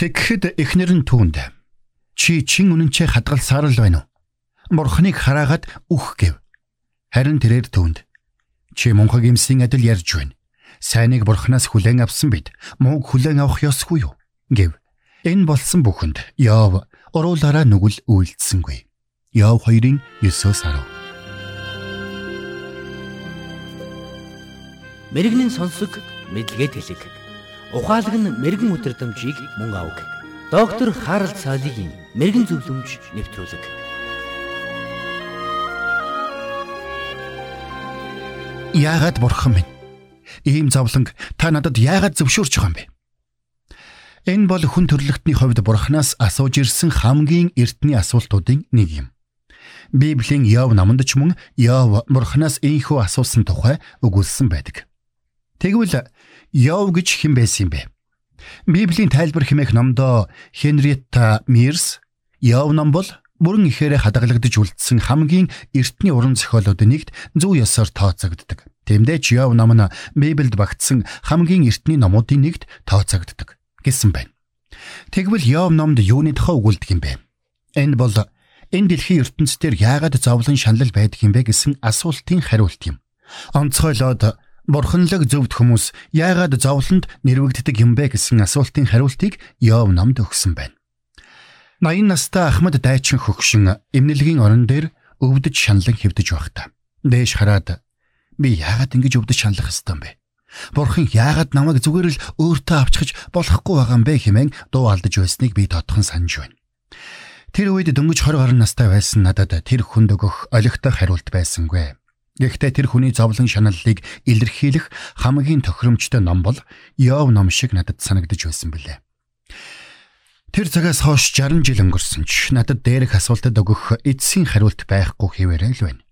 Тэгэхэд эхнэр нь түүнд чи чин үнэнчээ хадгалсаар л байна уу? Бурхныг хараагаад үх гэв. Харин тэрээр түүнд чи мунхаг имсийн адил ярьж байна. Сайныг бурхнаас хүлээн авсан бид мууг хүлээн авах ёсгүй юу? гэв. Энэ болсон бүхэнд Йов уруулаараа нүгэл үйлдсэнгүй. Йов 2-ын 9-10. Мэргэний сонсог мэдлэгэд хэлэг. Ухаалаг нь мэрэгэн өдрөмжийг мөн авг. Доктор Харалт цаалогийн мэрэгэн зөвлөмж нэвтрүүлэг. Яагаад бурхан минь? Ийм зовлонг та надад яагаад зөвшөөрч байгаа юм бэ? Энэ бол хүн төрлөختний хувьд бурханаас асууж ирсэн хамгийн эртний асуултуудын нэг юм. Библийн Йов номонд ч мөн Йов бурханаас ийхүү асуусан тухай өгүүлсэн байдаг. Тэгвэл Йов гэж хэн байсан юм бэ? Библийн тайлбар хэмээх номдоо Хенриетта Мирс Йов ном бол бүрэн ихээрээ хадгалагдж үлдсэн хамгийн эртний уран зохиолуудын нэгт зөв ёсоор тооцогддог. Тиймдээ ч Йов ном нь Библиэд багтсан хамгийн эртний номуудын нэгт тооцогддог гэсэн байна. Тэгвэл Йов номд юуны тухай өгүүлдэг юм бэ? Энэ бол энэ дэлхийн ертөнцийн яагаад зовлон шанал байдаг юм бэ гэсэн асуултын хариулт юм. Онцгойлоод бурханлаг зөвд хүмүүс яагаад зовлонд нэрвэгддэг юм бэ гэсэн асуултын хариултыг Йов номд өгсөн байна. 80 настай Ахмад дайчин хөгшин эмнэлгийн орон дээр өвдөж шаналан хэвдэж байхдаа дээш хараад би яагаад ингэж өвдөж шаналах ёстой юм бэ? Бурхан яагаад намайг зүгээр л өөртөө авчиж болохгүй байгаа юм бэ хэмээн дуу алдаж байсныг би тодхон санаж байна. Тэр үед дөнгөж 20 гаруй настай байсан надад тэр хүнд өгөх олигтой хариулт байсангүй. Гэхдээ тэр хүний зовлон шаналлыг илэрхийлэх хамгийн тохиромжтой ном бол Йов ном шиг надад санагдаж байсан билээ. Тэр цагаас хойш 60 жил өнгөрсөн ч надад дээрх асуултад өгөх эцсийн хариулт байхгүй хэвээрээ л байна.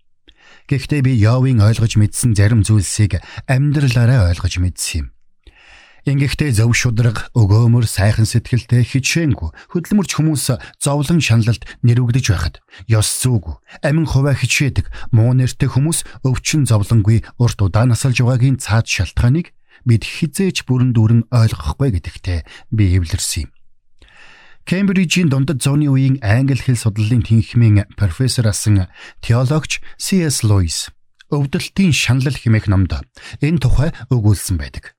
Гэхдээ би Йовын ойлгож мэдсэн зарим зүйлсийг амьдралаараа ойлгож мэдсэн юм. Ингэхдээ зөв шудраг, өгөөмөр, сайхан сэтгэлтэй хичээнгүй хөдөлмөрч хүмүүс зовлон шаналлд нэрвэгдэж байхад ёс зүйг, амин хуваа хичээдэг, муу нэртэй хүмүүс өвчин зовлонгүй урт удаан насалж байгаагийн цаад шалтгааныг бид хизээч бүрэн дүүрэн ойлгохгүй гэдэгтээ би эвлэрсэн юм. Кембрижийн дундад зууны үеийн англи хэл судлалын тэнхимийн профессор асан теологч C.S. Lewis өвдөлтийн шаналл хэмээх номд энэ тухай өгүүлсэн байдаг.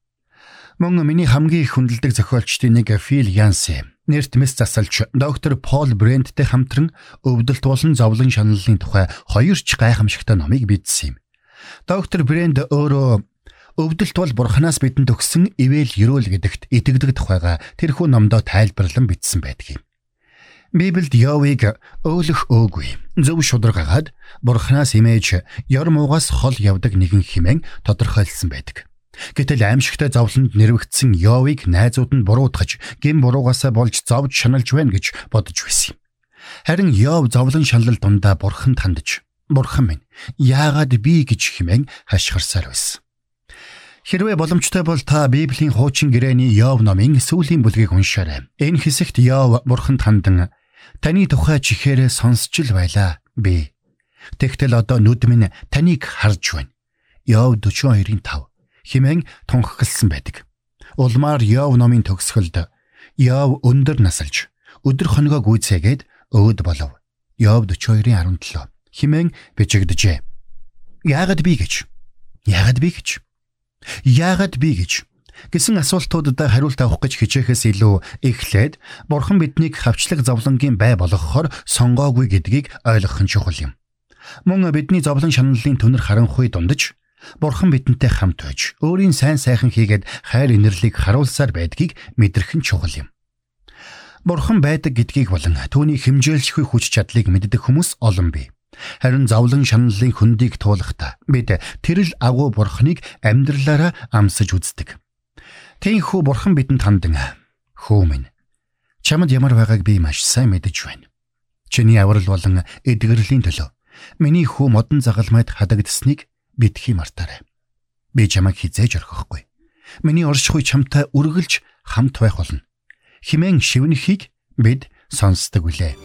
Мөн миний хамгийн их хүндэлдэг зохиолчдын нэг Фил Янсе нэрт мэс засалж доктор Пол Бренттэй хамтран өвдөлт болон зовлон шаналлын тухай хоёр ч гайхамшигтай номыг бичсэн юм. Доктор Брент өөрөө Өвдөлт бол бурханаас бидэнд өгсөн ивэл ерөөл гэдэгт итгэдэг тухайга тэрхүү номдоо тайлбарлан бичсэн байдаг юм. Библиэд Йовыг өөлөх өөгүй зөв шударгаагаад бурханаас имэж ёр муугаас хол явдаг нэгэн химэн тодорхойлсон байдаг. Гэтэл аимшигтай зовлонд нэрвэгдсэн Йовыг найзууд нь буруутгаж, гин буруугаасаа болж зовж шаналж байна гэж бодож байсан юм. Харин Йов зовлон шаналл дундаа бурханд хандж, "Бурхан минь, яагаад би гэж химэн хашгирсаар байсан." Хэрвээ боломжтой бол та Библийн хуучин гэрээний Йов номын сүүлийн бүлгийг уншаарай. Энэ хэсэгт Йов бурханд хандан таны тухай чихээрээ сонсч л байлаа би. Тэгтэл одоо нүд минь таныг харж байна. Йов 42-ийн 5 химэн тунхагласан байдаг. Улмаар Йов номын төгсгөлд Йов өндөр насалж өдөр хоногоо гүйцээгээд өөд болов. Йов 42-ийн 17 химэн бичигдэжээ. Яагад би гэж? Яагад би гэж? Яагаад би гэж гэсэн асуултуудад хариулт авах гэж хичээхээс илүү эхлээд бурхан биднийг хавчлаг зовлонгийн бай болгохоор сонгоогүй гэдгийг ойлгох нь чухал юм. Мөн бидний зовлон шаналлын түнэр харанхуй дундаж бурхан бидэнтэй хамт байж өөрийн сайн сайхан хийгээд хайр инэрлийг харуулсаар байдгийг мэдрэх нь чухал юм. Бурхан байдаг гэдгийг болон түүний хэмжээлшгүй хүч чадлыг мэддэг хүмүүс олон бий. Харин зовлон шаналлын хөндийг туулахдаа бид тэрл агуу бурхныг амьдралаараа амсаж үздэг. Тэнхүү бурхан бидэнд хандан хөө минь чамд ямар байгааг би маш сайн мэдэж байна. Чиний аврал болон эдгэрлийн төлөө миний хүү модон загалмайд хадагдсныг битгий мартаарай. Би чамайг хизээж орхихгүй. Миний оршихуй чамтай үргэлж хамт байх болно. Химэн шивнэхийг бид сонсдог үлээ.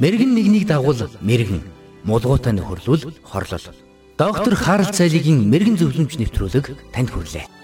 Мэргэн нэгнийг дагуул мэргэн. мулгуутай нөхөрлөл, хорлол. Доктор Харалт цайлигийн мэрэгэн зөвлөмж нэвтрүүлэг танд хүрэлээ.